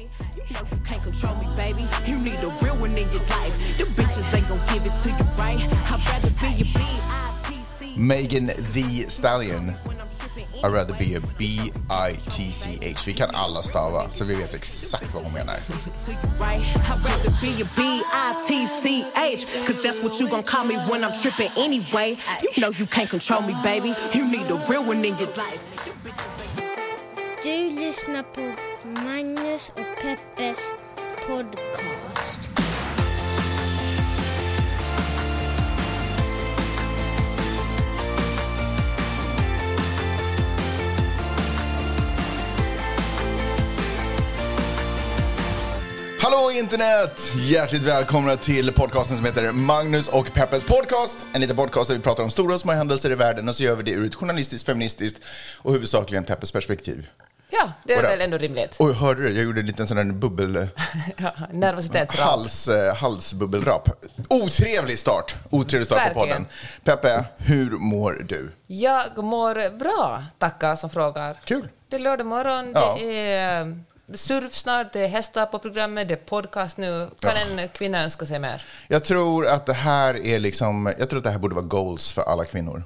You know you can't control me, baby. You need a real one in your life. The bitches ain't gonna give it to you right. I'd rather be a B-I-T-C. Megan the Stallion. I'd rather be a B-I-T-C-H. Vi kan alla stava, så vi vet exakt vad hon menar. to you right. I'd rather be a B-I-T-C-H. Cause that's what you gon' call me when I'm tripping anyway. You know you can't control me, baby. You need a real one in your life. Lyssnar på Magnus och Peppes podcast. Hallå internet! Hjärtligt välkomna till podcasten som heter Magnus och Peppes podcast. En liten podcast där vi pratar om stora och små händelser i världen och så gör vi det ur ett journalistiskt, feministiskt och huvudsakligen Peppes perspektiv. Ja, det är väl ändå rimligt. Oj, hörde du? Jag gjorde en liten sån där bubbel... Ja, nervositetsram. Hals, eh, halsbubbelrap. Otrevlig start! Otrevlig start på Verkligen. podden. Peppe, hur mår du? Jag mår bra, tackar som frågar. Kul. Det är lördag morgon, Ja. det är eh, surf snart, det är hästar på programmet, det är podcast nu. Kan en kvinna önska sig mer? Jag tror att det här är liksom... Jag tror att det här borde vara goals för alla kvinnor.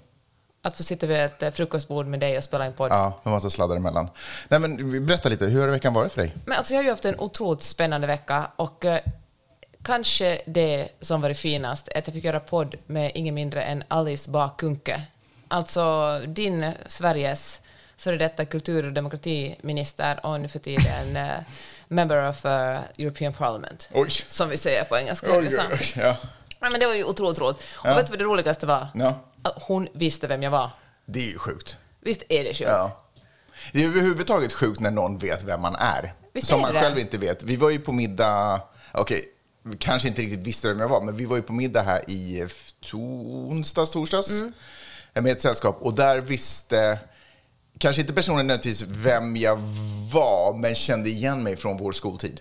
Att få sitta vid ett eh, frukostbord med dig och spela en podd. Ja, med massa sladdar emellan. Nej, men berätta lite, hur har veckan varit för dig? Men alltså jag har ju haft en otroligt spännande vecka och eh, kanske det som var det finaste är att jag fick göra podd med ingen mindre än Alice Bah Kuhnke. Alltså din Sveriges före detta kultur och demokratiminister och nu för tiden eh, member of eh, European Parliament. Oj. Som vi säger på engelska. Oj, oj, oj, ja. Nej, men det var ju otroligt roligt. Och Ja. vet du vad det roligaste var? Ja. Att hon visste vem jag var. Det är ju sjukt. Visst är det sjukt? Ja. Det är överhuvudtaget sjukt när någon vet vem man är. Visst som är man det? själv inte vet. Vi var ju på middag, okej, vi kanske inte riktigt visste vem jag var, men vi var ju på middag här i f- onsdags, torsdags Mm. med ett sällskap och där visste kanske inte personen nödvändigtvis vem jag var, men kände igen mig från vår skoltid.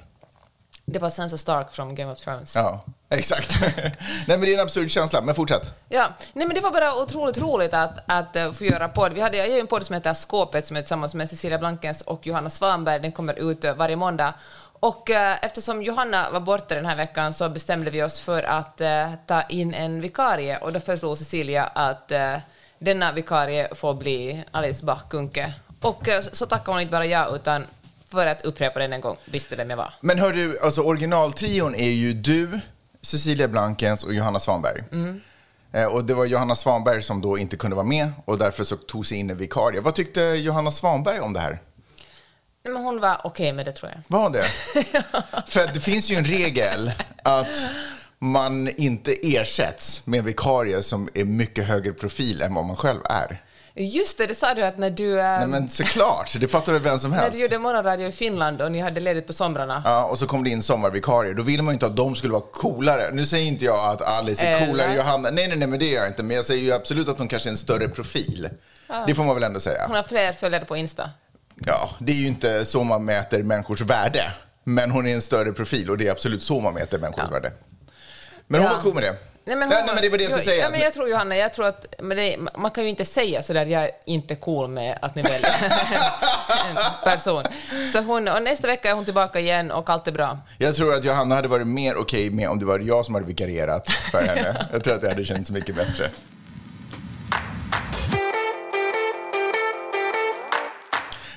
Det var Sansa Stark från Game of Thrones. Ja, exakt. Nej, men det är en absurd känsla, men fortsätt. Ja, nej men det var bara otroligt roligt att, att eh, få göra podd. Vi hade, jag gör en podd som heter Skåpet som är tillsammans med Cecilia Blankens och Johanna Svanberg. Den kommer ut eh, varje måndag. Och eh, eftersom Johanna var borta den här veckan så bestämde vi oss för att eh, ta in en vikarie och då föreslog Cecilia att eh, denna vikarie får bli Alice Bah Kuhnke. Och eh, så, så tackade hon inte bara ja utan för att upprepa den en gång visste vem jag var. Men hör du, alltså originaltrion är ju du, Cecilia Blankens och Johanna Svanberg. Mm. Eh, och det var Johanna Svanberg som då inte kunde vara med och därför så tog sig in en vikarie. Vad tyckte Johanna Svanberg om det här? Men hon var okej med det tror jag. Var det? För det finns ju en regel att man inte ersätts med en vikarie som är mycket högre profil än vad man själv är. Just det, det sa du att när du... eh, Nej, men såklart, det fattar väl vem som När helst. du gjorde morgonradio i Finland och ni hade ledigt på somrarna. Ja, och så kom det in sommarvikarier. Då vill man ju inte att de skulle vara coolare. Nu säger inte jag att Alice är coolare än Johanna. Nej, nej, nej, men det gör jag inte. Men jag säger ju absolut att hon kanske är en större profil. Det får man väl ändå säga. Hon har fler följare på Insta. Ja, det är ju inte så man mäter människors värde. Men hon är en större profil och det är absolut så man mäter människors Ja. värde. Men hon Ja. var cool med det. Nej, men, hon, nej, men det var det jag skulle säga. Ja, men jag tror Johanna, jag tror att men det, man kan ju inte säga sådär jag är inte cool med att ni väljer en person. Så hon, och nästa vecka är hon tillbaka igen och allt är bra. Jag tror att Johanna hade varit mer okej med om det var jag som hade vikarierat för henne. Jag tror att det hade känts mycket bättre.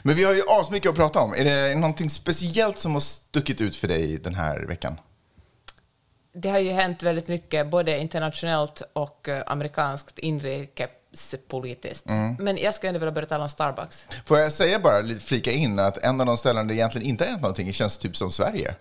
Men vi har ju asmycket att prata om. Är det någonting speciellt som har stuckit ut för dig den här veckan? Det har ju hänt väldigt mycket, både internationellt och eh, amerikanskt inrikespolitiskt. Mm. Men jag skulle ändå vilja börja tala om Starbucks. Får jag säga bara, lite flika in, att en av de ställen där det egentligen inte har hänt någonting känns typ som Sverige.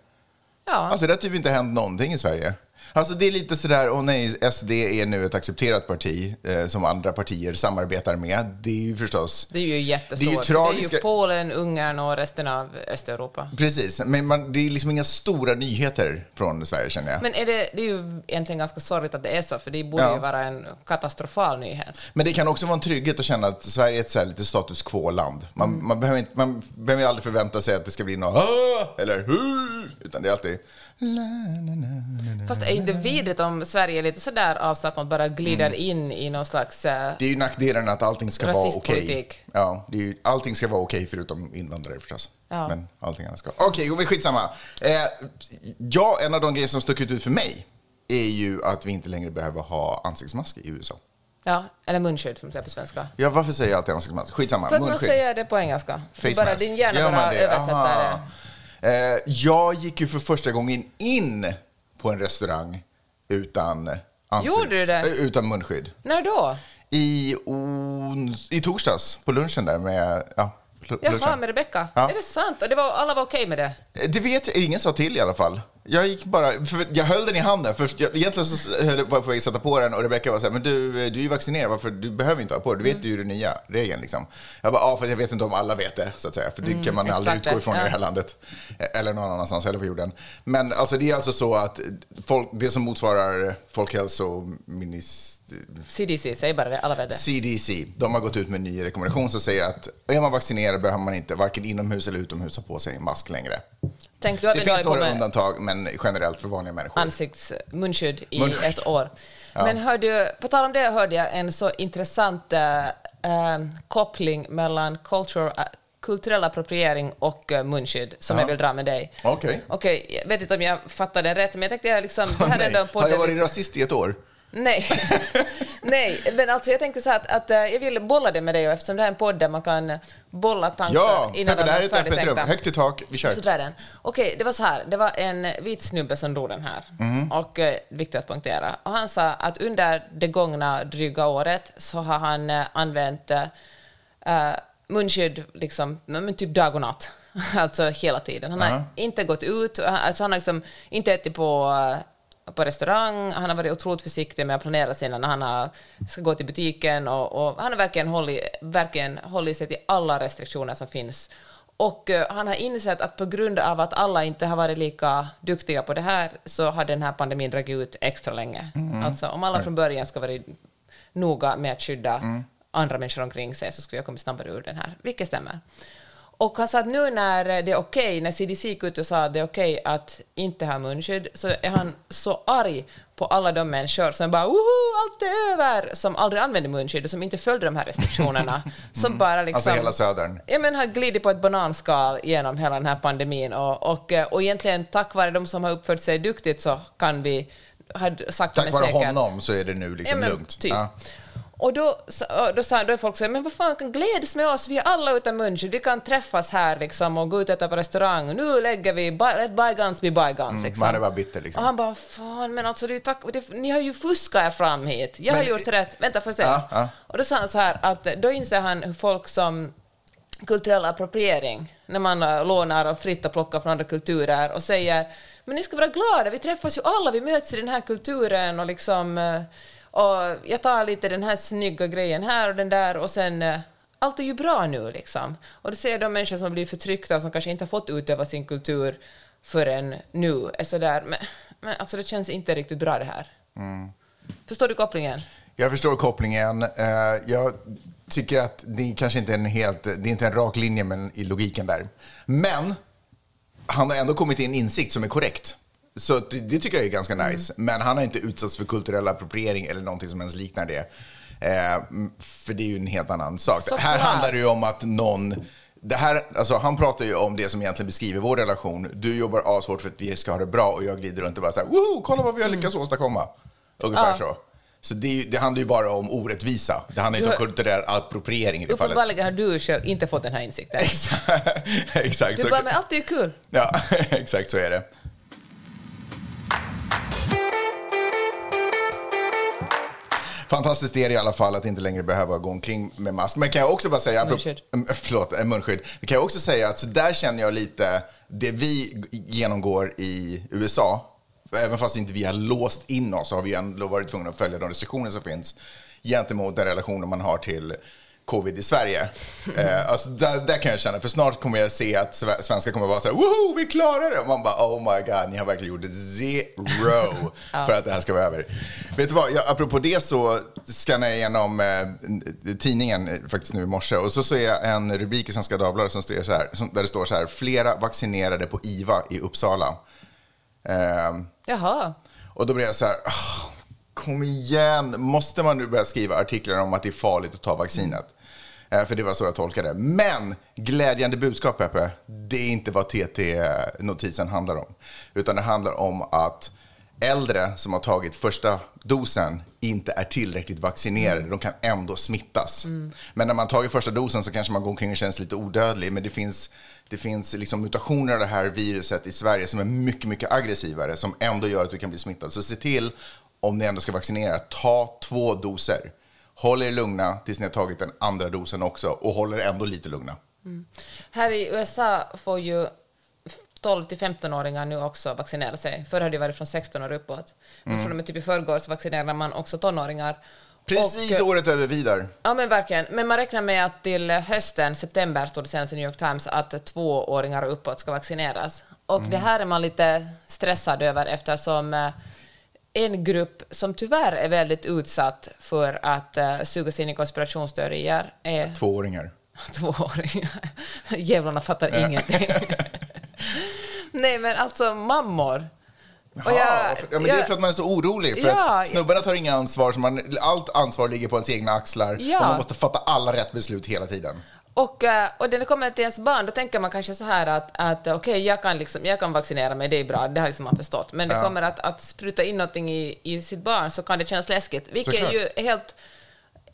Ja, Alltså det har typ inte hänt någonting i Sverige. Alltså det är lite sådär, åh nej, SD är nu ett accepterat parti eh, som andra partier samarbetar med. Det är ju förstås... det är ju jättestort. Det är ju det är tragiska- ju Polen, Ungern och resten av Östeuropa. Precis, men man, det är liksom inga stora nyheter från Sverige känner jag. Men, Men är det, det är ju egentligen ganska sorgligt att det är så, för det borde Ja. ju vara en katastrofal nyhet. det kan också vara en trygghet att känna att Sverige är ett så här lite status quo-land. Man, Mm. man, behöver inte, man behöver ju aldrig förvänta sig att det ska bli något eller "Hu!" utan det är alltid... Fast är inte vidrigt om Sverige är lite sådär avslappnat bara glider Mm. in i någon slags... Uh, Det är ju nackdelen att allting ska vara okej. Okay. Ja, det är ju, allting ska vara okej okay förutom invandrare förstås. Ja. Men allting annat ska... Okej, okay, skitsamma. Eh, ja, en av de grejer som stuckit ut för mig är ju att vi inte längre behöver ha ansiktsmask i USA. Ja, eller munskydd som man säger på svenska. Ja, varför säger jag alltid ansiktsmask? Skitsamma, För att munskydd. man säger det på engelska. Face bara mask. din hjärna bara översätter det. Eh, jag gick ju för första gången in på en restaurang utan ansikts... Eh, Utan munskydd. När då? I, ons, I torsdags, på lunchen där med... Ja, l- Jaha, lunchen. med Rebecca? Ja. Är det sant? Och det var, alla var okej med det? Det vet jag, ingen sa till i alla fall. Jag gick bara, jag höll den i handen. För jag, egentligen så var jag på väg att sätta på den och Rebecca var så här, men du, du är ju vaccinerad, varför, du behöver inte ha på det, du vet ju den nya regeln liksom. Jag bara, ja, för jag vet inte om alla vet det, så att säga, för det kan man aldrig utgå ifrån i Ja. det här landet. Eller någon annanstans heller på jorden. Men alltså det är alltså så att folk, det som motsvarar Folkhälsoministeriet CDC, säg bara det, alla vet det. CDC, de har gått ut med en ny rekommendation som säger att är man vaccinerad behöver man inte varken inomhus eller utomhus ha på sig en mask längre. Tänk, du har Det finns några undantag, men generellt för vanliga människor. ansiktsmunskydd i Munskydd. ett år. Men hörde, på tal om det hörde jag en så intressant eh, koppling mellan culture, eh, kulturell appropriering och munskydd som jag vill dra med dig. Okej. Okej, jag vet inte om jag fattade rätt, men jag tänkte jag liksom... Det här är ändå en podd Har jag varit rasist i ett år? Nej. Nej, men alltså jag tänkte så här att, att eh, jag vill bolla det med dig och eftersom det här är en podd där man kan bolla tankar Ja, innan här är de färdigtänkta. Högt i tak, vi kör. Så den. Okej, det var så här. Det var en vit snubbe som drog den här. Mhm. Och eh, viktigt att poängtera. Och han sa att under det gångna dryga året så har han eh, använt eh, munskydd liksom, men typ dag och natt. alltså hela tiden. Han har Ja. inte gått ut, alltså han har liksom inte ätit på, på restaurang, han har varit otroligt försiktig med att planera sina när han har, ska gå till butiken och, och han har verkligen hållit, verkligen hållit sig till alla restriktioner som finns. Och eh, han har insett att på grund av att alla inte har varit lika duktiga på det här så har den här pandemin dragit ut extra länge. Alltså om alla från början ska vara noga med att skydda andra människor omkring sig så skulle jag kommit snabbare ur den här, vilket stämmer. Och han sa att nu när det är okej, när CDC gick ut och sa att det är okej att inte ha munskydd, så är han så arg på alla de människor som bara woho, allt är över, som aldrig använde munskydd och som inte följde de här restriktionerna. Som bara liksom... Alltså hela södern. Ja, men har glidit på ett bananskal genom hela den här pandemin och, och, eh, och egentligen tack vare de som har uppfört sig duktigt så kan vi, har sagt Tack vare säkert- honom så är det nu liksom Ja, men lugnt. Typ. Ja. Och då, då, sa, då är folk så men vad fan, gläds med oss, vi är alla utan munskydd, vi kan träffas här liksom och gå ut och äta på restaurang, nu lägger vi, let bygons be bygons. Liksom. Man bara bitter liksom. Och han bara, fan men alltså det är tack, det, ni har ju fuskat er fram hit, jag har Men- gjort rätt, vänta får jag se. Ja, ja. Och då sa han så här att då inser han folk som kulturell appropriering, när man lånar och fritt och plockar från andra kulturer och säger men ni ska vara glada, vi träffas ju alla, vi möts i den här kulturen och liksom äh, och jag tar lite den här snygga grejen här och den där och sen äh, allt är ju bra nu liksom. Och det ser de människor som har blivit förtryckta och som kanske inte har fått utöva sin kultur förrän nu är sådär, men, men alltså det känns inte riktigt bra det här. Förstår du kopplingen? Jag förstår kopplingen. Eh, Jag tycker att det kanske inte är en helt, det är inte en rak linje men i logiken där. Men han har ändå kommit till en insikt som är korrekt. Så det, det tycker jag är ganska nice. Men han har inte utsatts för kulturell appropriering eller någonting som ens liknar det. Eh, för det är ju en helt annan sak. Såklart. Här handlar det ju om att någon... Det här, alltså han pratar ju om det som egentligen beskriver vår relation. Du jobbar ashårt för att vi ska ha det bra och jag glider runt och bara så här, Woho, kolla vad vi har lyckats åstadkomma. Ungefär Ja. så. Så det, det handlar ju bara om orättvisa. Det handlar inte om kulturell appropriering i det fallet. Uppenbarligen har du själv inte fått den här insikten. Exakt, exakt Du så. bara, men allt är ju kul. Ja, exakt så är det. Fantastiskt är det i alla fall att inte längre behöva gå omkring med mask. Men kan jag också bara säga... Munskydd. Mm, Förlåt, munskydd. Men kan jag också säga att så där känner jag lite det vi genomgår i USA. Även fast inte vi har låst in oss så har vi ändå varit tvungna att följa de restriktioner som finns gentemot den relationen man har till covid i Sverige. Eh, alltså där, där kan jag känna, för snart kommer jag se att sve- svenskar kommer vara så här, woho, vi klarar det! Och man bara, oh my god, ni har verkligen gjort zero för att det här ska vara över. Vet du vad, jag, apropå det så skannade jag igenom eh, tidningen eh, faktiskt nu i morse och så ser jag en rubrik i Svenska Dagbladet som står så här, som, där det står så här, flera vaccinerade på IVA i Uppsala. Eh, Jaha. Och då blev jag så här, "Ah, kom igen, måste man nu börja skriva artiklar om att det är farligt att ta vaccinet? Eh, För det var så jag tolkade det. Men glädjande budskap, Peppe, det är inte vad TT-notisen handlar om. Utan det handlar om att äldre som har tagit första dosen inte är tillräckligt vaccinerade. De kan ändå smittas. Men när man tagit första dosen så kanske man går omkring och känns lite odödlig. Men det finns, det finns liksom mutationer av det här viruset i Sverige som är mycket, mycket aggressivare som ändå gör att du kan bli smittad. Så se till, om ni ändå ska vaccinera, ta två doser. Håll er lugna tills ni har tagit den andra dosen också och håll er ändå lite lugna. Här i USA får ju 12 till 15-åringar nu också vaccinera sig. Förr hade det varit från 16 år uppåt. Men från och med typ i förrgår så vaccinerar man också tonåringar. Precis Och, året över vidare. Ja, men verkligen. Men man räknar med att till hösten, september, stod det senast i New York Times, att tvååringar och uppåt ska vaccineras. Och det här är man lite stressad över eftersom eh, en grupp som tyvärr är väldigt utsatt för att uh, sugas in i konspirationsteorier är Tvååringar. tvååringar. Djävularna fattar ingenting. Nej, men alltså mammor. Jag- ja, men det är för att man är så orolig. För Ja. att snubbarna tar inga ansvar. Så man, allt ansvar ligger på ens egna axlar. Ja. Och man måste fatta alla rätt beslut hela tiden. Och, eh, och när det kommer till ens barn, då tänker man kanske så här att, att okej, jag, kan liksom, jag kan vaccinera mig, det är bra, det har liksom man förstått. Men det kommer att, att spruta in någonting i, i sitt barn så kan det kännas läskigt, vilket Såklart. ju är helt...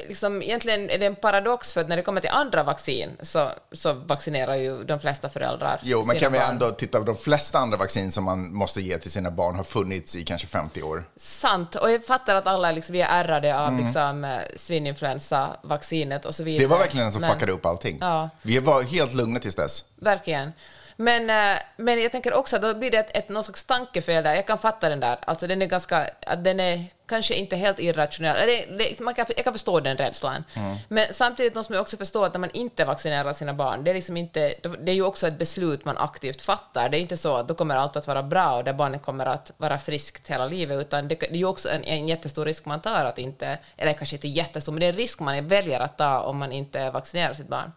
Liksom, egentligen är det en paradox, för att när det kommer till andra vaccin så, så vaccinerar ju de flesta föräldrar Jo, men kan vi barn. ändå titta på de flesta andra vaccin som man måste ge till sina barn har funnits i kanske 50 år. Sant, och jag fattar att alla liksom, vi är ärrade av liksom, eh, svininfluensa-vaccinet och så vidare. Mm. Det var verkligen den som Men- fuckade upp allting. Ja. Vi var helt lugna tills dess. Verkligen. Men, eh, men jag tänker också att då blir det ett, ett, någon slags tankefel där. Jag kan fatta den där. Alltså den är ganska, den är kanske inte helt irrationell. Det, det, man kan, jag kan förstå den rädslan. Men samtidigt måste man också förstå att när man inte vaccinerar sina barn, det är, liksom inte, det är ju också ett beslut man aktivt fattar. Det är inte så att då kommer allt att vara bra och där barnet kommer att vara friskt hela livet, utan det, det är ju också en, en jättestor risk man tar att inte, eller kanske inte jättestor, men det är en risk man väljer att ta om man inte vaccinerar sitt barn.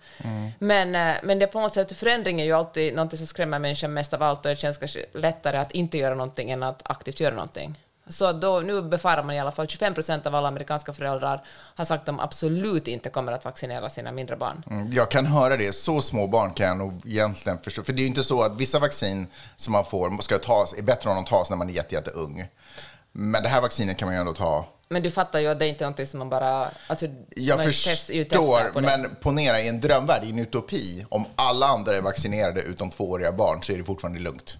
Men, eh, men det är på något sätt, förändring är ju alltid något som skrämmer människan mest av allt och det känns kanske lättare att inte göra någonting än att aktivt göra någonting. Så då, nu befarar man i alla fall 25 procent av alla amerikanska föräldrar har sagt att de absolut inte kommer att vaccinera sina mindre barn. Mm, Jag kan höra det. Så små barn kan jag nog egentligen förstå. För det är ju inte så att vissa vaccin som man får ska tas, är bättre om de tas när man är jätte, jätte ung. Men det här vaccinet kan man ju ändå ta. Men du fattar ju att det är inte någonting som man bara... Alltså, Jag man test- förstår, på det. men ponera i en drömvärld, i en utopi, om alla andra är vaccinerade utom tvååriga barn så är det fortfarande lugnt.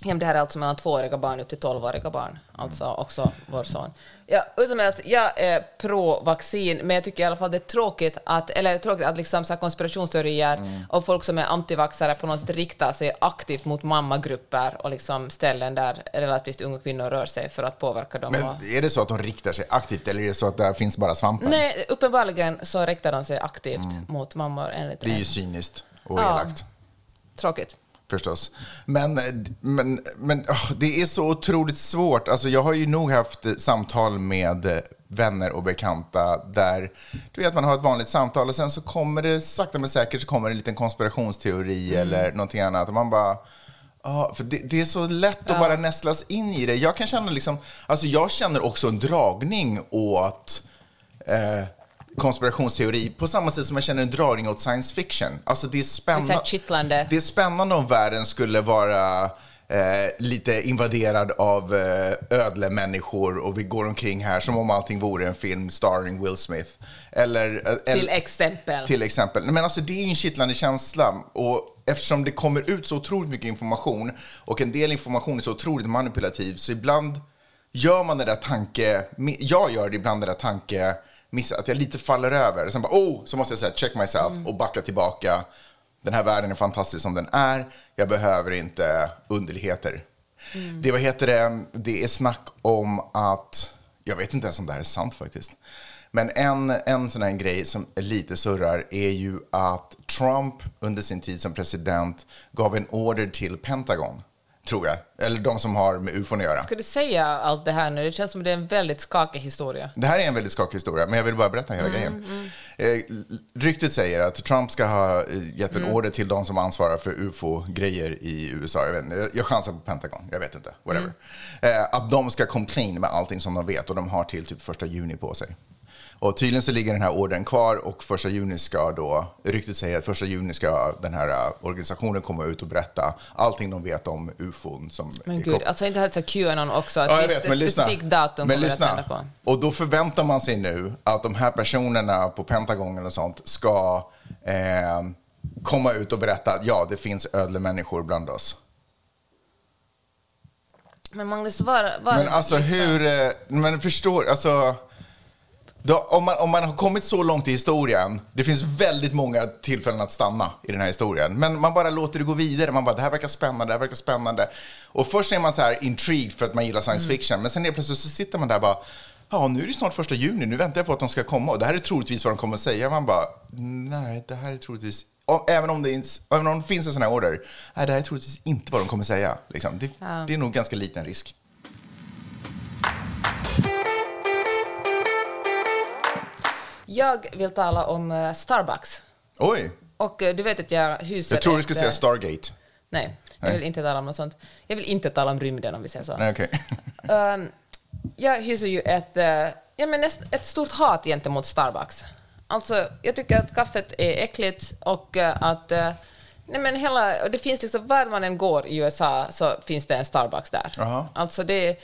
Ja, men det här är alltså mellan tvååriga barn upp till tolvåriga barn, alltså också vår son. Ja, hur som helst, jag är pro-vaccin, men jag tycker i alla fall det är tråkigt att, eller tråkigt att liksom så konspirationsteorier och folk som är antivaxare på något sätt riktar sig aktivt mot mammagrupper och liksom ställen där relativt unga kvinnor rör sig för att påverka dem. Men och, är det så att de riktar sig aktivt eller är det så att där finns bara svampen? nej, uppenbarligen så riktar de sig aktivt mot mammor enligt Det är ju cyniskt och Ja. elakt. Tråkigt. Förstås. Men, men, men åh, det är så otroligt svårt. Alltså, jag har ju nog haft samtal med vänner och bekanta där du vet, man har ett vanligt samtal och sen så kommer det sakta men säkert så kommer det en liten konspirationsteori eller någonting annat. Och man bara... Ja, för det, det är så lätt att bara nästlas in i det. Jag kan känna liksom... Alltså jag känner också en dragning åt eh, konspirationsteori på samma sätt som jag känner en dragning åt science fiction. Alltså det är spännande. Det är spännande om världen skulle vara eh, lite invaderad av eh, ödlemänniskor och vi går omkring här som om allting vore en film starring Will Smith. Eller, eh, Till exempel. till exempel. Men alltså, det är ju en kittlande känsla. Och eftersom det kommer ut så otroligt mycket information och en del information är så otroligt manipulativ så ibland gör man det där tanke... Jag gör det ibland det där tanke... Miss, att jag lite faller över. Sen bara, oh, så måste jag säga check myself och backa tillbaka. Den här världen är fantastisk som den är. Jag behöver inte underligheter. Det, vad heter det, det är snack om att, jag vet inte ens om det här är sant faktiskt. Men en, en sån här grej som lite surrar är ju att Trump under sin tid som president gav en order till Pentagon. Tror jag. Eller de som har med ufon att göra. Ska du säga allt det här nu? Det känns som det är en väldigt skakig historia. Det här är en väldigt skakig historia, men jag vill bara berätta hela grejen. Eh, ryktet säger att Trump ska ha eh, gett en order till de som ansvarar för ufo-grejer i USA. Jag, vet, inte, jag- chansar på Pentagon, jag vet inte. Whatever. Eh, att de ska komma clean med allting som de vet och de har till typ första juni på sig. Och tydligen så ligger den här ordern kvar och första juni ska då, ryktet säger att första juni ska den här eh, organisationen komma ut och berätta allting de vet om ufon. Som Men gud, alltså inte helt så Qanon också, att Ja, visst, vet, men ett lyssna. specifikt datum men lyssna. att hända på. Och då förväntar man sig nu att de här personerna på Pentagon och sånt ska eh, komma ut och berätta att ja, det finns ödle människor bland oss. Men Magnus, var... var Men alltså liksom- hur, eh, men förstår, alltså. Då, om, man, om man har kommit så långt i historien, det finns väldigt många tillfällen att stanna i den här historien. Men man bara låter det gå vidare. Man bara, det här verkar spännande, det här verkar spännande. Och först är man så här intrigued för att man gillar science fiction. Men sen helt plötsligt så sitter man där och bara, ja nu är det snart första juni, nu väntar jag på att de ska komma. Och det här är troligtvis vad de kommer att säga. Man bara, nej, det här är troligtvis, även om det, ins- även om det finns en sån här order, nej, det här är troligtvis inte vad de kommer att säga. Liksom. Det, Ja. det är nog ganska liten risk. Jag vill tala om eh, Starbucks. Oj, Och eh, du vet att jag hyser jag tror du ett, skulle säga eh, Stargate. Nej, jag vill inte tala om något sånt. Jag vill inte tala om rymden om vi säger så. Nej, okej. Ehm, jag hyser ju ett, ja, men ett stort hat gentemot Starbucks. Alltså, jag tycker att kaffet är äckligt och att nej, men hela, och det finns liksom, var man än går i USA så finns det en Starbucks där. Jaha. Alltså det,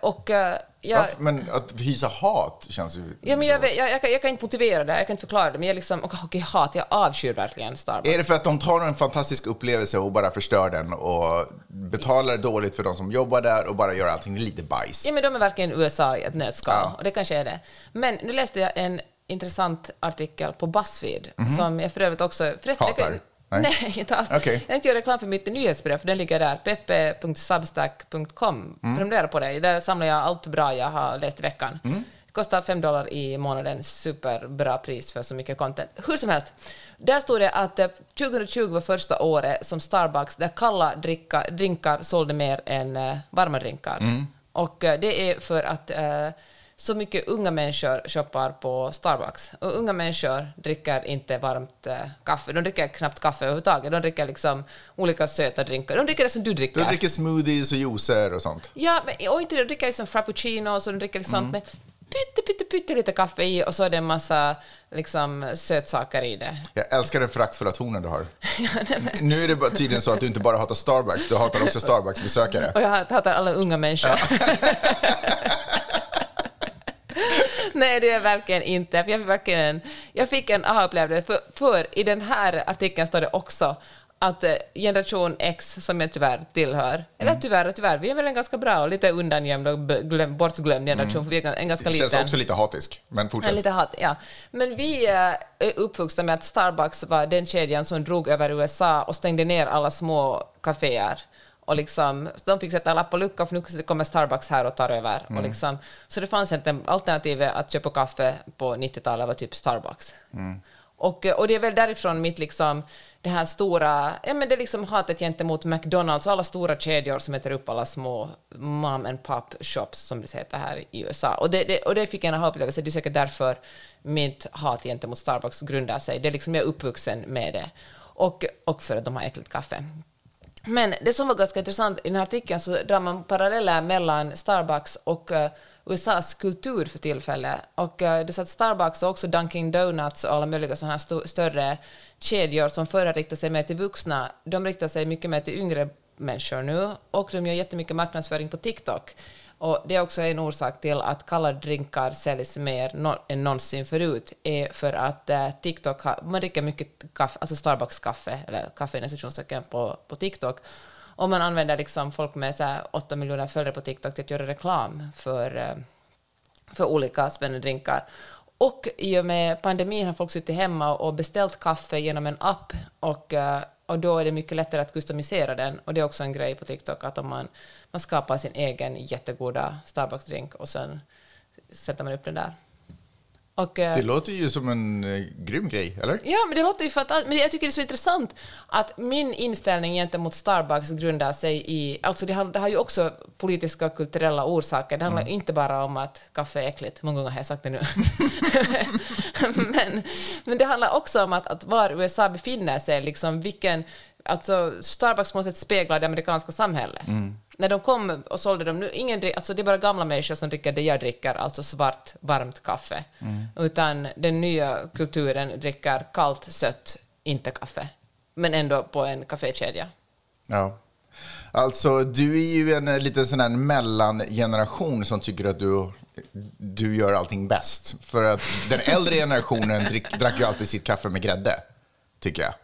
och eh, jag, Men att hysa hat känns ju... Ja, men jag, vet- jag, jag, kan, jag kan inte motivera det, jag kan inte förklara det, men jag liksom, okej, okej, hat, jag avskyr verkligen Starbucks. Är det för att de tar en fantastisk upplevelse och bara förstör den och betalar dåligt för de som jobbar där och bara gör allting lite bajs? Ja, men de är verkligen USA i ett nötskal, Ja. och det kanske är det. Men nu läste jag en intressant artikel på Buzzfeed, som jag för övrigt också... Hatar? Nej. Nej, inte alls. Okej. Jag inte göra reklam för mitt nyhetsbrev, för den ligger där, peppe.substack.com. Mm. Prenumerera på det, där samlar jag allt bra jag har läst i veckan. Mm. Det kostar 5 dollar i månaden, superbra pris för så mycket content. Hur som helst, där stod det att eh, 2020 var första året som Starbucks, där kalla dricka, drinkar sålde mer än eh, varma drinkar. Mm. Och eh, det är för att eh, så mycket unga människor shoppar på Starbucks. Och unga människor dricker inte varmt eh, kaffe. De dricker knappt kaffe överhuvudtaget. De dricker liksom olika söta drinkar. De dricker det som du dricker. De dricker smoothies och juicer och sånt. Ja, men, och inte de dricker liksom frappuccinos och de dricker liksom Mm. sånt med pytte, pytte, pytte lite kaffe i och så är det en massa liksom, sötsaker i det. Jag älskar den föraktfulla tonen du har. Nu är det bara tydligen så att du inte bara hatar Starbucks, du hatar också Starbucks-besökare. Och jag hatar alla unga människor. Nej, det är verkligen inte. Jag fick, verkligen, jag fick en aha-upplevelse, för, för i den här artikeln står det också att eh, generation X, som jag tyvärr tillhör, eller Mm. tyvärr och tyvärr, vi är väl en ganska bra och lite undangömd och glöm, bortglömd generation, för vi är en ganska Det känns liten... också lite hatisk, men Ja, fortsätt. lite hat, ja. Men vi eh, är uppvuxna med att Starbucks var den kedjan som drog över USA och stängde ner alla små kaféer. Och liksom, de fick sätta lapp på luckan för nu kommer Starbucks här och tar över. Och liksom, så det fanns inte alternativet att köpa kaffe på 90-talet var typ Starbucks. Och, eh, och det är väl därifrån mitt liksom, det här stora, ja men det liksom hatet gentemot McDonalds och alla stora kedjor som äter upp alla små mom and pop shops som det heter här i USA. Och det, det, och det fick jag en aha-upplevelse, det är säkert därför mitt hat gentemot Starbucks grundar sig. Det är liksom jag är uppvuxen med det. Och, och för att de har äckligt kaffe. Men det som var ganska intressant, i den här artikeln så drar man paralleller mellan Starbucks och eh, USAs kultur för tillfället. Och eh, det så att Starbucks och också Dunkin' Donuts och alla möjliga sådana här st större kedjor som förr riktade sig mer till vuxna, de riktar sig mycket mer till yngre människor nu och de gör jättemycket marknadsföring på TikTok. Och det är också en orsak till att kalla drinkar säljs mer än någonsin förut, är för att eh, TikTok har, man dricker mycket kaffe, alltså Starbucks-kaffe, eller kaffe i på, på TikTok. Och man använder liksom folk med så här 8 miljoner följare på TikTok till att göra reklam för, eh, för olika spännande drinkar. Och i och med pandemin har folk suttit hemma och beställt kaffe genom en app och, eh, och då är det mycket lättare att customisera den. Och det är också en grej på TikTok att om man, man skapar sin egen jättegoda Starbucks-drink och sen sätter man upp den där. Och, eh, Det låter ju som en eh, grym grej, eller? Ja, men det låter ju fantastiskt. Men jag tycker det är så intressant att min inställning gentemot Starbucks grundar sig i... Alltså det har, det har ju också politiska och kulturella orsaker. Det handlar Mm. inte bara om att kaffe är äckligt. Många gånger har jag sagt det nu. men, men det handlar också om att, att var USA befinner sig, liksom vilken... Alltså Starbucks måste spegla det amerikanska samhället. Mm. När de kom och sålde dem, nu, ingen, alltså det är bara gamla människor som dricker det jag dricker, alltså svart, varmt kaffe. Mm. Utan den nya kulturen dricker kallt, sött, inte kaffe. Men ändå på en kafékedja. Ja. Alltså, du är ju en eh, liten sån här mellangeneration som tycker att du, du gör allting bäst. För att den äldre generationen drick, drack ju alltid sitt kaffe med grädde, tycker jag.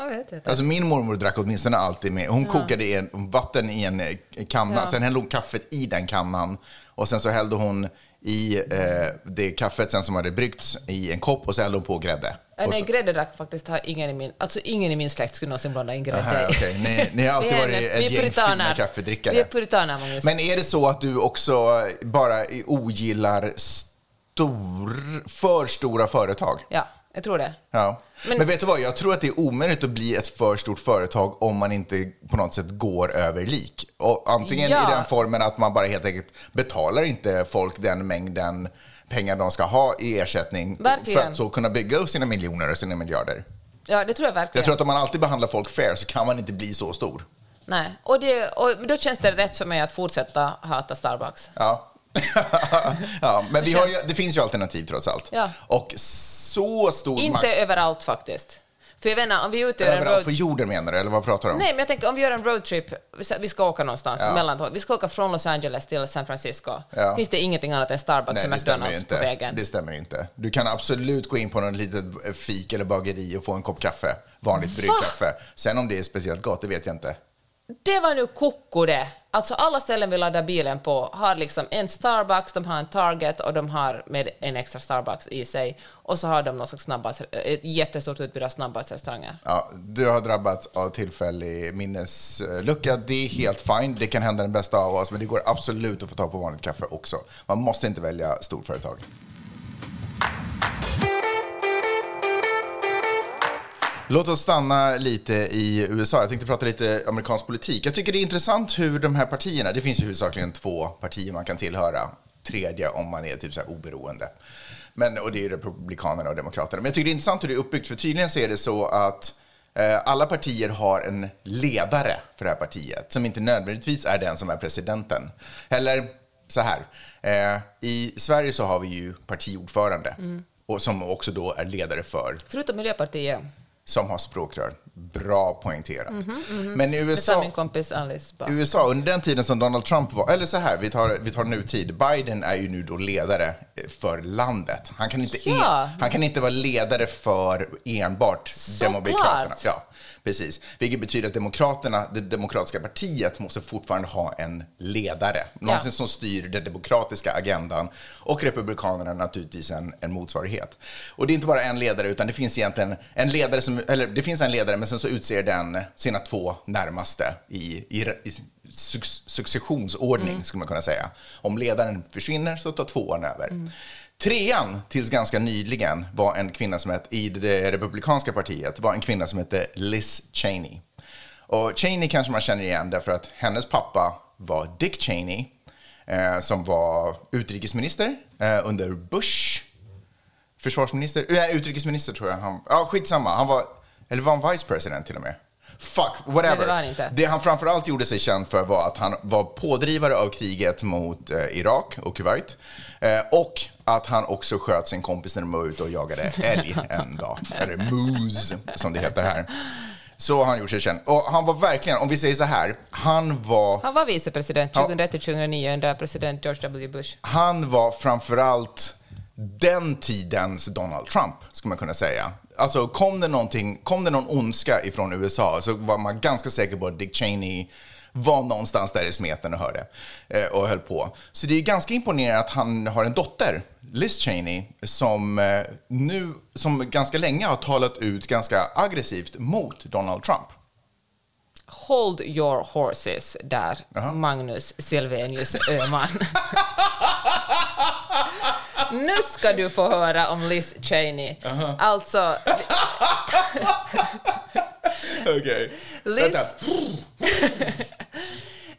Jag vet inte. Alltså min mormor drack åtminstone alltid med, hon kokade i en, vatten i en eh, kanna, Ja. sen hällde hon kaffet i den kannan och sen så hällde hon i eh, det kaffet sen som hade bryggts i en kopp och så hällde hon på grädde. Äh, nej, grädde drack faktiskt har ingen i min... Alltså ingen i min släkt skulle någonsin blanda in grädde Aha, okej. Ni, ni har alltid varit ett gäng fina puritaner. kaffedrickare. Vi är puritaner, Magnus. Men är det så att du också bara ogillar stor, för stora företag? Ja, jag tror det. Ja. Men, Men- vet du vad, jag tror att det är omöjligt att bli ett för stort företag om man inte på något sätt går över lik. Och antingen Ja. i den formen att man bara helt enkelt betalar inte folk den mängden pengar de ska ha i ersättning Verkligen. för att så kunna bygga upp sina miljoner och sina miljarder. Ja, det tror jag verkligen. Jag tror att om man alltid behandlar folk fair så kan man inte bli så stor. Nej, och, det, och då känns det rätt för mig att fortsätta hata Starbucks. Ja. ja, men vi har ju, det finns ju alternativ trots allt. Ja. Och så stor Inte makt överallt faktiskt. För jag vet inte, om vi är ute överallt på road... jorden menar du, eller vad pratar du om? Nej, men jag tänker om vi gör en roadtrip, vi ska- åka någonstans, Ja. mellan, vi ska åka från Los Angeles till San Francisco. Ja. Finns det ingenting annat än Starbucks Nej, och det stämmer McDonalds inte. på vägen? Det stämmer inte. Du kan absolut gå in på något litet fik eller bageri och få en kopp kaffe. Vanligt bryggkaffe. Sen om det är speciellt gott, det vet jag inte. Det var nu koko det. Alltså alla ställen vi laddar bilen på har liksom en Starbucks, de har en Target och de har med en extra Starbucks i sig. Och så har de någon slags snabbas, ett jättestort utbud av snabbmatsrestauranger. Ja, du har drabbats av tillfällig minneslucka. Det är helt fine. Det kan hända den bästa av oss, men det går absolut att få tag på vanligt kaffe också. Man måste inte välja storföretag. Låt oss stanna lite i USA. Jag tänkte prata lite amerikansk politik. Jag tycker det är intressant hur de här partierna, det finns ju huvudsakligen två partier man kan tillhöra. Tredje om man är typ så oberoende. Men, och det är ju Republikanerna och Demokraterna. Men jag tycker det är intressant hur det är uppbyggt, för tydligen så är det så att eh, alla partier har en ledare för det här partiet, som inte nödvändigtvis är den som är presidenten. Eller så här, eh, i Sverige så har vi ju partiordförande, och som också då är ledare för Förutom Miljöpartiet. Som har språkrör. Bra poängterat. Men i Det sa USA, min kompis Alice bara. USA, under den tiden som Donald Trump var, eller så här, vi tar, vi tar nutid. Biden är ju nu då ledare för landet. Han kan inte, Ja. en, han kan inte vara ledare för enbart Såklart. Demokraterna. Ja, precis. Vilket betyder att Demokraterna, det demokratiska partiet, måste fortfarande ha en ledare. Någonting Ja. som styr den demokratiska agendan. Och Republikanerna naturligtvis en, en motsvarighet. Och det är inte bara en ledare, utan det finns egentligen en ledare som, eller det finns en ledare, men sen så utser den sina två närmaste i, i, i suc- successionsordning, skulle man kunna säga. Om ledaren försvinner så tar tvåan över. Trean, tills ganska nyligen, var en kvinna som hette, i det republikanska partiet, var en kvinna som hette Liz Cheney. Och Cheney kanske man känner igen därför att hennes pappa var Dick Cheney, eh, som var utrikesminister eh, under Bush. Försvarsminister? Nej, utrikesminister tror jag. Han, ja, skitsamma. Han var, eller var han vice president till och med? Fuck, whatever. Nej, det var han inte. Det han framförallt gjorde sig känd för var att han var pådrivare av kriget mot eh, Irak och Kuwait. Eh, och att han också sköt sin kompis när de var ute och jagade älg en dag. Eller moose, som det heter här. Så har han gjort sig känd. Och han var verkligen, om vi säger så här, han var, Han var vicepresident Ja. 2001-2009 under president George W. Bush. han var framförallt den tidens Donald Trump, skulle man kunna säga. Alltså kom det, någonting, kom det någon ondska ifrån USA så var man ganska säker på att Dick Cheney var någonstans där i smeten och hörde eh, och höll på. Så det är ganska imponerande att han har en dotter, Liz Cheney, som eh, nu, som ganska länge har talat ut ganska aggressivt mot Donald Trump. Hold your horses där, Jaha. Magnus Silvenius Öhman. nu ska du få höra om Liz Cheney. Alltså, Okej. Liz, Vänta.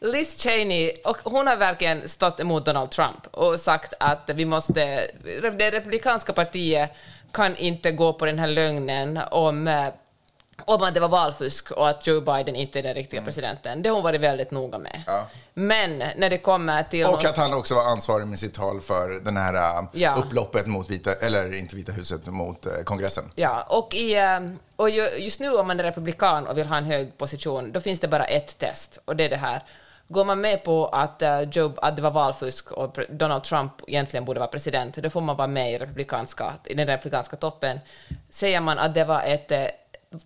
Liz Cheney, och hon har verkligen stått emot Donald Trump och sagt att vi måste, det republikanska partiet kan inte gå på den här lögnen om eh, om att det var valfusk och att Joe Biden inte är den riktiga presidenten. Det har hon varit väldigt noga med. Mm. Ja. Men när det kommer till... Och att han också var ansvarig med sitt tal för den här äh, Ja. upploppet mot Vita, eller inte Vita huset, mot äh, kongressen. Ja, och, i, eh, och ju- just nu om man är republikan och vill ha en hög position, då finns det bara ett test, och det är det här. Går man med på att, Joe, att det var valfusk och Donald Trump egentligen borde vara president, då får man vara med i, republikanska, i den republikanska toppen. Säger man att det var ett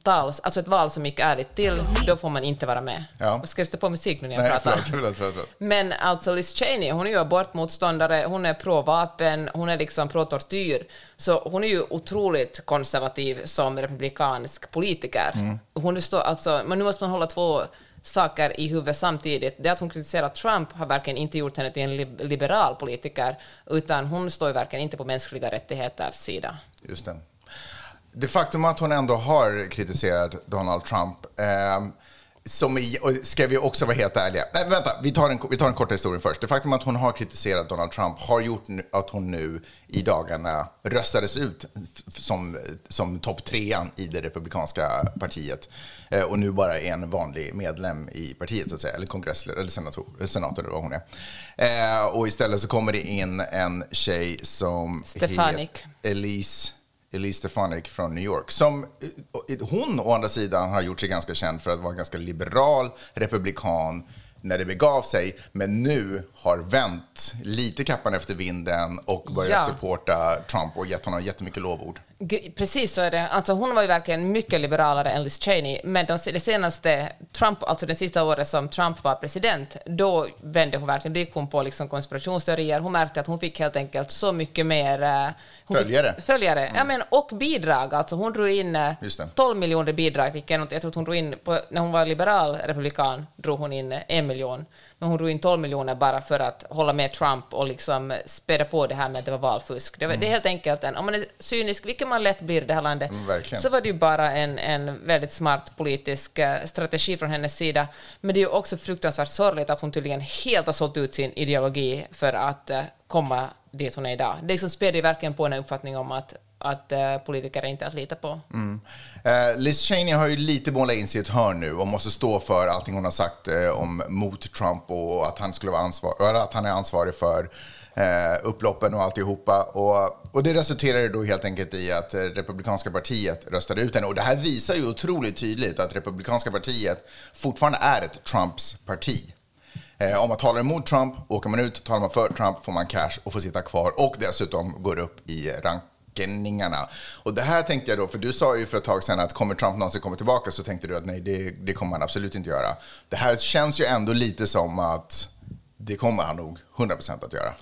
tal, alltså ett val som gick ärligt till, då får man inte vara med. Ja. Ska jag stå på musik nu när jag Nej, pratar? förlåt, förlåt, förlåt. Men alltså Liz Cheney, hon är ju abortmotståndare, hon är pro-vapen, hon är liksom pro-tortyr. Så hon är ju otroligt konservativ som republikansk politiker. Mm. Hon är stå, alltså, men nu måste man hålla två saker i huvudet samtidigt. Det att hon kritiserar Trump har verkligen inte gjort henne till en li- liberal politiker, utan hon står ju verkligen inte på mänskliga rättigheters sida. Just det. Det faktum att hon ändå har kritiserat Donald Trump, eh, som i, ska vi också vara helt ärliga. Nej, vänta, vi tar, en, vi tar den korta historien först. Det faktum att hon har kritiserat Donald Trump har gjort att hon nu i dagarna röstades ut som, som topp trean i det republikanska partiet. Eh, och nu bara är en vanlig medlem i partiet, så att säga, eller kongress eller senator, senator eller vad hon är. Eh, och istället så kommer det in en tjej som Stefanik. Elise Elise Stefanik från New York. Som, eh, eh, hon å andra sidan har gjort sig ganska känd för att vara en ganska liberal republikan när det begav sig, men nu har vänt lite kappan efter vinden och börjat Ja. supporta Trump och gett honom jättemycket lovord. Precis så är det. Alltså hon var ju verkligen mycket liberalare än Liz Cheney, men de, det senaste, Trump, alltså det sista året som Trump var president, då vände hon verkligen, då gick hon på liksom konspirationsteorier. Hon märkte att hon fick helt enkelt så mycket mer... eh, Följare. Fick, följare, ja men och bidrag. Alltså hon drog in eh, Just det. 12 miljoner bidrag, vilket jag tror att hon drog in, på, när hon var liberal republikan, drog hon in eh, en miljon. Men hon drog in 12 miljoner bara för att hålla med Trump och liksom späda på det här med att det var valfusk. Det, var, det är helt enkelt en, om man är cynisk, vilket man lätt blir i det här landet, Mm, så var det ju bara en, en väldigt smart politisk eh, strategi från hennes sida. Men det är ju också fruktansvärt sorgligt att hon tydligen helt har sålt ut sin ideologi för att eh, komma dit hon är idag. Det liksom späder ju verkligen på en uppfattning om att, att eh, politiker är inte att lita på. Mm. Eh, Liz Cheney har ju lite målat in sig i ett hörn nu och måste stå för allting hon har sagt eh, om mot Trump och att han skulle vara ansvar, att han är ansvarig för eh, upploppen och alltihopa. Och, och det resulterade då helt enkelt i att eh, Republikanska partiet röstade ut henne. Och det här visar ju otroligt tydligt att Republikanska partiet fortfarande är ett Trumps parti. Eh, om man talar emot Trump, åker man ut, talar man för Trump får man cash och får sitta kvar och dessutom går upp i rankningarna. Och det här tänkte jag då, för du sa ju för ett tag sedan att kommer Trump någonsin komma tillbaka så tänkte du att nej, det, det kommer han absolut inte göra. Det här känns ju ändå lite som att det kommer han nog 100% att göra.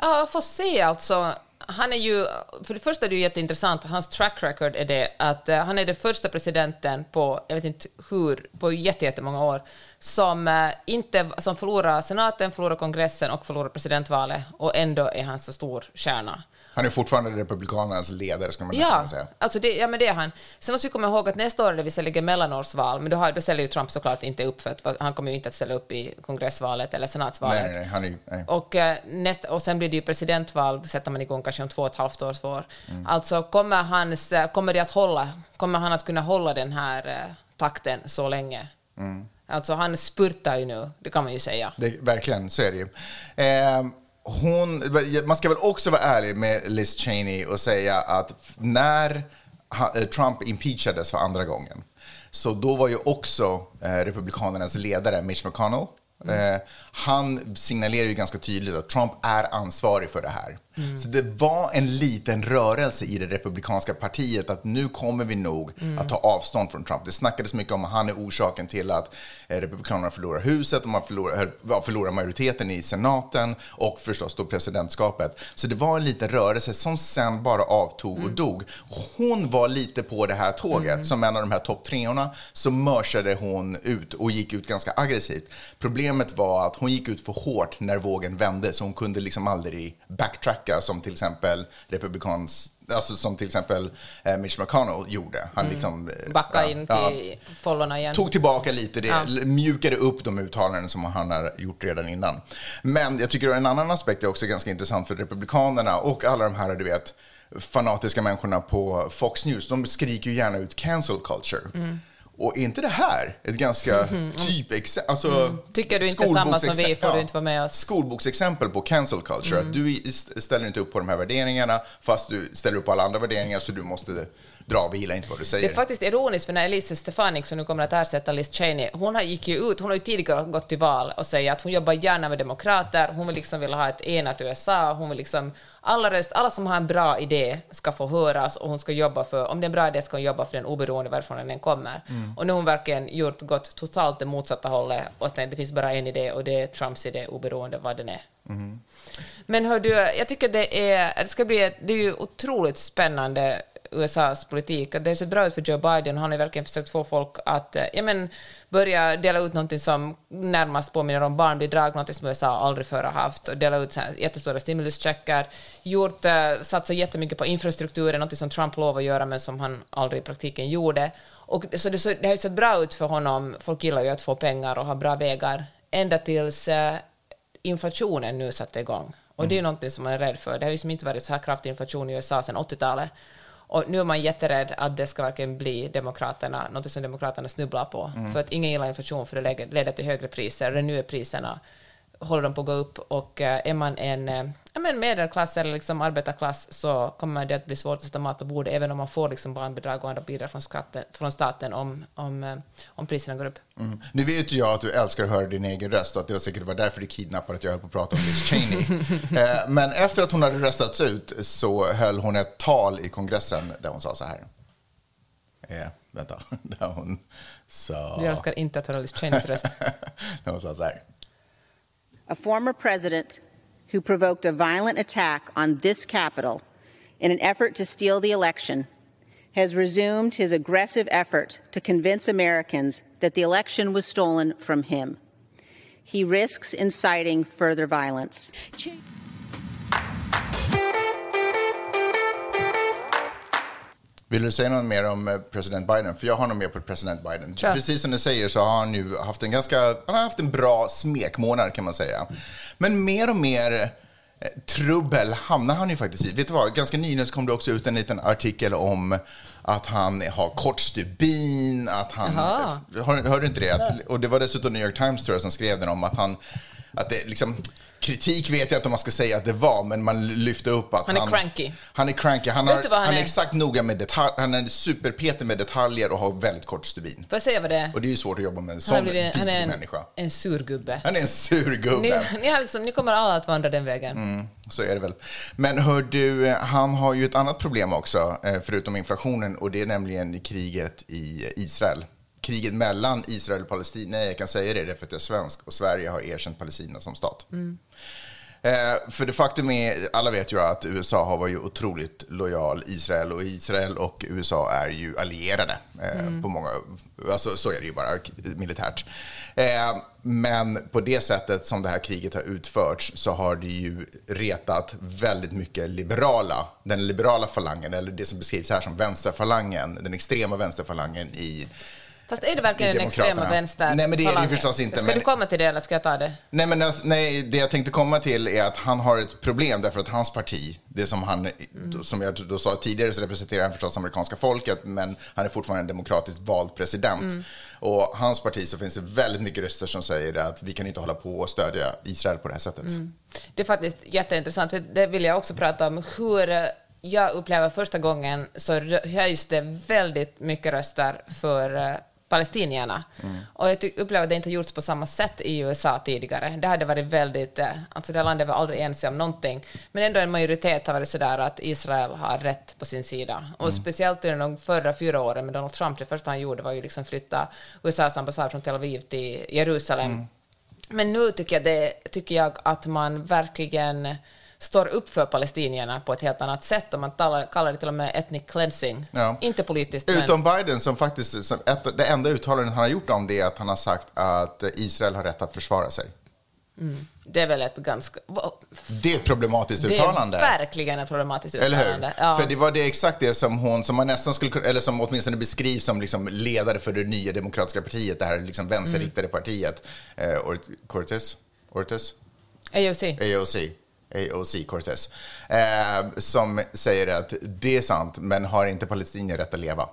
Ja, får se alltså. Han är ju, för det första är det ju jätteintressant, hans track record är det att eh, han är den första presidenten på, jag vet inte hur, på jätte- jättemånga år, som, eh, inte, som förlorar senaten, förlorar kongressen och förlorar presidentvalet, och ändå är han så stor stjärna. Han är fortfarande Republikanernas ledare, skulle man nästan Ja, kunna säga. alltså det, ja, men det är han. Sen måste vi komma ihåg att nästa år är det visserligen mellanårsval, men då, har, då ställer ju Trump såklart inte upp, för att han kommer ju inte att ställa upp i kongressvalet eller senatsvalet. Nej, nej, nej, han är. Nej. Och, eh, nästa, och sen blir det ju presidentval, sätter man igång kanske om två och ett halvt år. Två år. Mm. Alltså kommer, hans, kommer det att hålla? Kommer han att kunna hålla den här eh, takten så länge? Mm. Alltså han spurtar ju nu, det kan man ju säga. Det, verkligen, så är det ju. Eh, hon, man ska väl också vara ärlig med Liz Cheney och säga att när eh, Trump impeachades för andra gången, så då var ju också eh, Republikanernas ledare Mitch McConnell Eh, han signalerar ju ganska tydligt att Trump är ansvarig för det här. Så det var en liten rörelse i det republikanska partiet att nu kommer vi nog att ta avstånd från Trump. Det snackades mycket om att han är orsaken till att eh, republikanerna förlorar huset och man förlorar, förlorar majoriteten i senaten och förstås då presidentskapet. Så det var en liten rörelse som sen bara avtog och dog. Hon var lite på det här tåget som en av de här topp treorna så mörsade hon ut och gick ut ganska aggressivt. Problemet var att hon gick ut för hårt när vågen vände så hon kunde liksom aldrig backtracka som till exempel republikans Alltså som till exempel eh, Mitch McConnell gjorde. Han liksom... eh, Backa ja, in ja, till fållorna igen. tog tillbaka lite, det Ja. mjukade upp de uttalanden som han har gjort redan innan. Men jag tycker en annan aspekt är också ganska intressant för Republikanerna och alla de här, du vet, fanatiska människorna på Fox News. De skriker ju gärna ut cancel culture. Mm. Och är inte det här ett ganska typexempel? Alltså, Tycker du inte samma som vi får du inte vara med oss. Skolboksexempel på cancel culture. Mm. Du ställer inte upp på de här värderingarna fast du ställer upp på alla andra värderingar så du måste dra. Vi gillar inte vad du säger. Det är faktiskt ironiskt för när Elise Stefanik, som nu kommer att ersätta Liz Cheney, hon har gick ju ut, hon har ju tidigare gått till val och säger att hon jobbar gärna med demokrater, hon vill liksom vilja ha ett enat USA, hon vill liksom, alla, röst, alla som har en bra idé ska få höras och hon ska jobba för, om det är en bra idé ska hon jobba för den oberoende varifrån den kommer. Och nu har hon verkligen gjort, gått totalt det motsatta hållet och tänkt det finns bara en idé och det är Trumps idé oberoende vad den är. Men hör du, jag tycker det är, det ska bli, det är ju otroligt spännande USAs politik. Det har sett bra ut för Joe Biden. Han har verkligen försökt få folk att eh, ja, men, börja dela ut någonting som närmast påminner om barnbidrag, något som USA aldrig förr har haft, och dela ut så här jättestora stimuluscheckar, gjort, satsat jättemycket på infrastrukturen, något som Trump lovade att göra men som han aldrig i praktiken gjorde. Och, så det, så, det har ju sett bra ut för honom. Folk gillar ju att få pengar och ha bra vägar, ända tills eh, inflationen nu satte igång. Och det är ju någonting som man är rädd för. Det har ju inte varit så här kraftig inflation i USA sedan 80-talet. Och nu är man jätterädd att det ska verkligen bli demokraterna, något som demokraterna snubblar på. För att ingen gillar inflation för det leder till högre priser. Och nu är priserna, håller de på att gå upp. Och eh, är man en eh, ja, men medelklass eller liksom arbetarklass så kommer det att bli svårt att sätta mat på bordet även om man får liksom barnbidrag och andra bidrag från, skatten, från staten om, om, eh, om priserna går upp. Mm. Nu vet ju jag att du älskar att höra din egen röst och att det var säkert var därför du kidnappade att jag höll på att prata om Liz Cheney. men efter att hon hade röstats ut så höll hon ett tal i kongressen där hon sa så här. Eh, vänta, där hon sa... Jag älskar inte att höra Liz Cheneys röst. där hon sa så här. A former president who provoked a violent attack on this Capitol in an effort to steal the election has resumed his aggressive effort to convince Americans that the election was stolen from him. He risks inciting further violence. Vill du säga något mer om eh, president Biden? För jag har nog mer på president Biden. Kör. Precis som du säger så har han ju haft en ganska, han har haft en bra smekmånad kan man säga. Men mer och mer eh, trubbel hamnar han ju faktiskt i. Vet du vad, ganska nyligen så kom det också ut en liten artikel om att han har kort stubin, att han... Hör, hörde du inte det? Att, och det var dessutom New York Times tror jag som skrev den om att han, att det liksom, kritik vet jag inte om man ska säga att det var, men man lyfte upp att Han han... är cranky. Han är cranky. Han, har, han han är är? exakt noga med detalj, han är superpeter med detaljer och har väldigt kort stubin. Får jag säga vad det är? Och det är ju svårt att jobba med en Han, sån har blivit, han är vidrig en, människa. en surgubbe. Han är en sur Ni, ni, har liksom, ni kommer alla att vandra den vägen. Mm, så är det väl. Men hör du, han har ju ett annat problem också, eh, förutom inflationen, och det är nämligen kriget i Israel. Kriget mellan Israel och Palestina. Jag kan säga det därför att jag är svensk och Sverige har erkänt Palestina som stat. Eh, för det faktum är, alla vet ju att USA har varit otroligt lojal Israel och Israel och USA är ju allierade eh, på många, alltså så är det ju bara militärt. Eh, men på det sättet som det här kriget har utförts så har det ju retat väldigt mycket liberala, den liberala falangen, eller det som beskrivs här som vänsterfalangen, den extrema vänsterfalangen i Fast är det verkligen den extrema vänster? Nej, men det är det förstås inte, Ska men- du komma till det eller ska jag ta det? Nej, men alltså, nej, det jag tänkte komma till är att han har ett problem därför att hans parti, det som han, som jag då sa tidigare så representerar han förstås amerikanska folket, men han är fortfarande en demokratiskt vald president. Och hans parti så finns det väldigt mycket röster som säger att vi kan inte hålla på och stödja Israel på det här sättet. Det är faktiskt jätteintressant, för det vill jag också prata om. Hur eh, jag upplever första gången så höjs det väldigt mycket röster för palestinierna. Och jag upplever att det inte har gjorts på samma sätt i USA tidigare. Det hade varit väldigt, eh, alltså det landet var aldrig ense om någonting, men ändå en majoritet har varit sådär att Israel har rätt på sin sida. Och speciellt under de förra fyra åren med Donald Trump, det första han gjorde var ju liksom flytta USAs ambassad från Tel Aviv till Jerusalem. Men nu tycker jag, det, tycker jag att man verkligen står upp för palestinierna på ett helt annat sätt och man talar, kallar det till och med ethnic cleansing. Ja. Inte politiskt, Utom men... Biden som faktiskt, som ett, det enda uttalandet han har gjort om det är att han har sagt att Israel har rätt att försvara sig. Det är väl ett ganska... Det är ett problematiskt Det uttalande. är verkligen ett problematiskt Eller uttalande. hur? Ja. För det var det exakt det som hon, som man nästan skulle eller som åtminstone beskrivs som liksom ledare för det nya demokratiska partiet, det här liksom vänsterriktade partiet, eh, Ort- Cortes, Ortes, AOC. AOC, AOC Cortes, eh, som säger att det är sant, men har inte palestinier rätt att leva?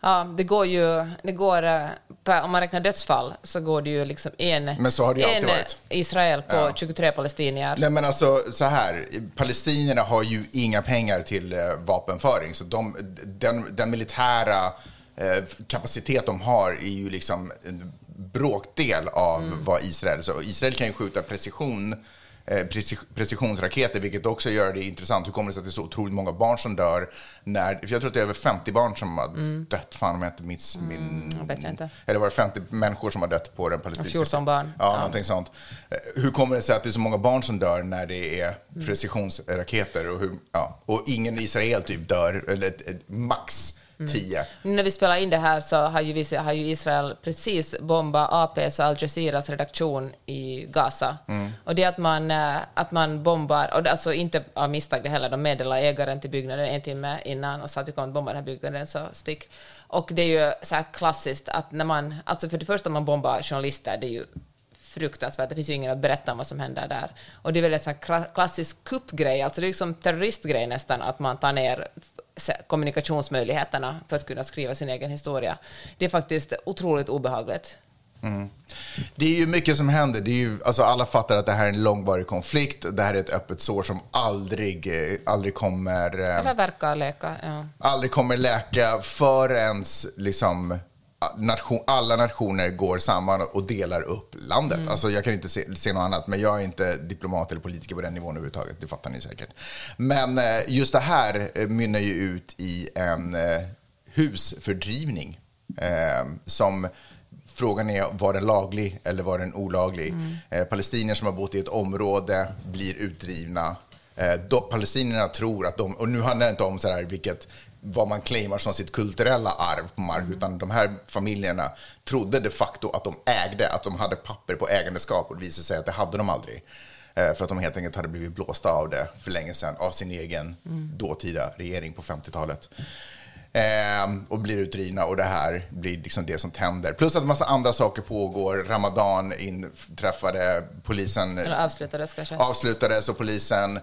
Ja, det går ju... Det går, eh, om man räknar dödsfall så går det ju liksom en, Men så har det en varit. Israel på Ja. 23 palestinier. Nej men alltså så här, palestinierna har ju inga pengar till eh, vapenföring, så de, den, den militära eh, kapacitet de har är ju liksom en bråkdel av Mm. vad Israel, så Israel kan ju skjuta precision preci- precisionsraketer, vilket också gör det intressant. Hur kommer det sig att det är så otroligt många barn som dör? När, för jag tror att det är över 50 barn som har dött, fan om jag inte minns min... Mm. jag vet inte. Eller var det 50 människor som har dött på den palestinska 14 barn. Ja, Ja. någonting sånt. Eh, Hur kommer det sig att det är så många barn som dör när det är precisionsraketer och, hur, ja, och ingen Israel typ dör, eller max Mm. 10? Nu när vi spelar in det här så har ju, vi, har ju Israel precis bombat APs och Al Jazeeras redaktion i Gaza. Och det att man, eh, att man bombar, och alltså inte av misstag det heller, de meddelade ägaren till byggnaden en timme innan och sa att vi kommer att bomba den här byggnaden, så stick. Och det är ju så här klassiskt att när man, alltså för det första man bombar journalister, det är ju fruktansvärt. Det finns ju ingen att berätta om vad som händer där. Och det är väl en sån här kla- klassisk kuppgrej, alltså det är liksom terroristgrej nästan, att man tar ner kommunikationsmöjligheterna för att kunna skriva sin egen historia. Det är faktiskt otroligt obehagligt. Det är ju mycket som händer. Det är ju, alltså alla fattar att det här är en långvarig konflikt. Det här är ett öppet sår som aldrig, eh, aldrig kommer... eh, Eller verkar leka. Ja. aldrig kommer läka förrän liksom, nation, alla nationer går samman och delar upp landet. Alltså, jag kan inte se, se något annat, men jag är inte diplomat eller politiker på den nivån överhuvudtaget. Det fattar ni säkert. Men eh, just det här eh, mynnar ju ut i en eh, husfördrivning eh, som Frågan är, var den laglig eller var den olaglig? Eh, palestinier som har bott i ett område blir utdrivna. Eh, palestinierna tror att de, och nu handlar det inte om så här vilket, vad man claimar som sitt kulturella arv på mark, utan de här familjerna trodde de facto att de ägde, att de hade papper på ägandeskap och det visade sig att det hade de aldrig. Eh, för att de helt enkelt hade blivit blåsta av det för länge sedan av sin egen dåtida regering på 50-talet. Eh, och blir utdrivna och det här blir liksom det som tänder. Plus att en massa andra saker pågår. Ramadan inträffade, polisen Eller avslutades kanske. avslutades och polisen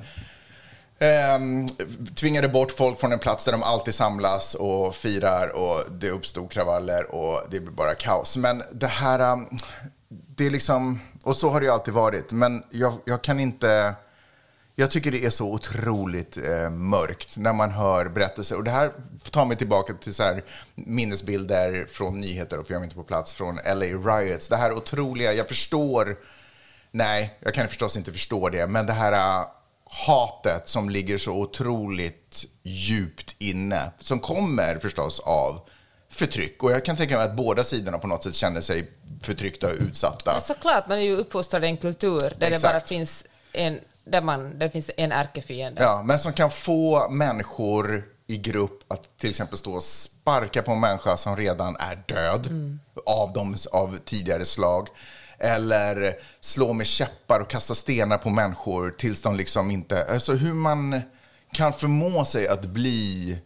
Ehm, tvingade bort folk från en plats där de alltid samlas och firar och det uppstod kravaller och det blev bara kaos. Men det här, ehm, det är liksom, och så har det ju alltid varit, men jag, jag kan inte, jag tycker det är så otroligt eh, mörkt när man hör berättelser. Och det här tar mig tillbaka till så här minnesbilder från nyheter, och för jag var inte på plats, från LA Riots. Det här otroliga, jag förstår, nej, jag kan förstås inte förstå det, men det här hatet som ligger så otroligt djupt inne, som kommer förstås av förtryck. Och jag kan tänka mig att båda sidorna på något sätt känner sig förtryckta och utsatta. Men såklart, man är ju uppfostrad i en kultur där det Exakt. bara finns en, där man, där det finns en ärkefiende. Ja, men som kan få människor i grupp att till exempel stå och sparka på en människa som redan är död av, dem, av tidigare slag. Eller slå med käppar och kasta stenar på människor tills de liksom inte... Alltså hur man kan förmå sig att bli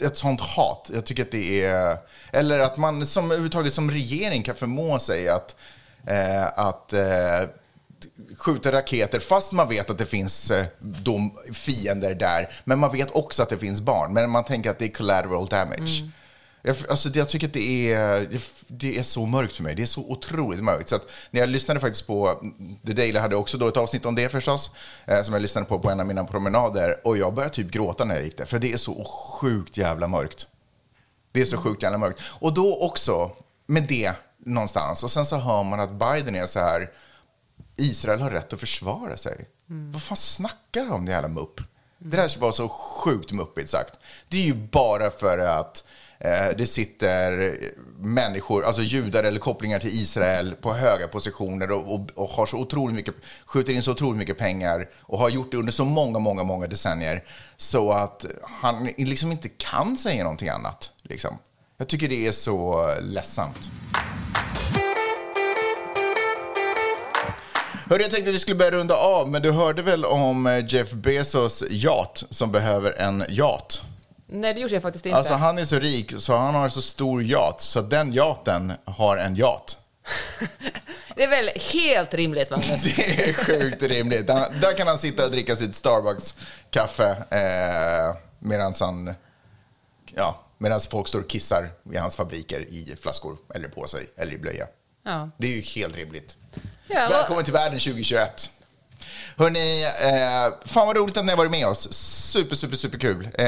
ett sånt hat. Jag tycker att det är... Eller att man som överhuvudtaget som regering kan förmå sig att, eh, att eh, skjuta raketer fast man vet att det finns eh, de fiender där. Men man vet också att det finns barn. Men man tänker att det är collateral damage. Mm. Jag, alltså, det- jag tycker att det är, det, är så mörkt för mig. Det är så otroligt mörkt. Så när jag lyssnade faktiskt på The Daily, hade också då ett avsnitt om det förstås, eh, som jag lyssnade på på en av mina promenader. Och jag började typ gråta när jag gick där, för det är så sjukt jävla mörkt. Det är så sjukt jävla mörkt. Och då också, med det någonstans, och sen så hör man att Biden är så här, Israel har rätt att försvara sig. Vad fan snackar de om, det jävla mupp? Det där var så sjukt muppigt sagt. Det är ju bara för att Eh, det sitter människor, alltså judar eller kopplingar till Israel på höga positioner och, och, och har så otroligt mycket, skjuter in så otroligt mycket pengar och har gjort det under så många, många, många decennier så att han liksom inte kan säga någonting annat. Liksom. Jag tycker det är så ledsamt. Hörru, jag tänkte att vi skulle börja runda av, men du hörde väl om eh, Jeff Bezos yacht som behöver en yacht? Nej, det gjorde jag faktiskt inte. Alltså han är så rik så han har så stor yacht så den yachten har en yacht. Det är väl helt rimligt, Magnus? Det är sjukt rimligt. Han, där kan han sitta och dricka sitt Starbucks-kaffe eh, medan han, ja, medan folk står och kissar vid hans fabriker i flaskor eller på sig eller i blöja. Ja. Det är ju helt rimligt. Ja, Välkommen till världen 2021. Hörni, eh, fan vad roligt att ni har varit med oss. Super, super, super kul. Eh,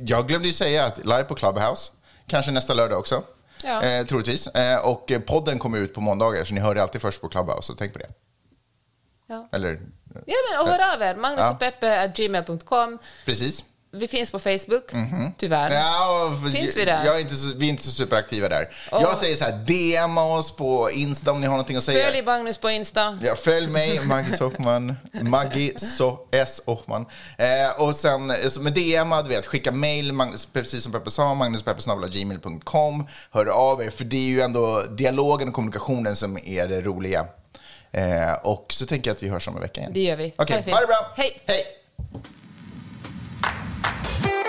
jag glömde ju säga att live på Clubhouse, kanske nästa lördag också. Ja. Eh, troligtvis. Eh, och eh, podden kommer ut på måndagar, så ni hör det alltid först på Clubhouse, så tänk på det. Ja. Eller, Ja, men och hör av er. Magnus Ja. och Peppe at gmail.com. precis. Vi finns på Facebook, tyvärr. Mhm. Ja, och- Finns vi där? Jag är inte så, vi är inte så superaktiva där. Och- Jag säger så här, DMa oss på Insta om ni har någonting att säga. Följ Magnus på Insta. Ja, följ mig, Maggie Soffman. Maggie so S. Offman. Eh, och sen eh, med DM, du vet, skicka mail, Magnus, precis som Peppe sa, magnuspeppesnabelagmail.com. Hör av er, för det är ju ändå dialogen och kommunikationen som är det roliga. Eh, och så tänker jag att vi hörs om en vecka igen. Det gör vi. Okej, fint. ha det bra. Hej. Hej. Bye.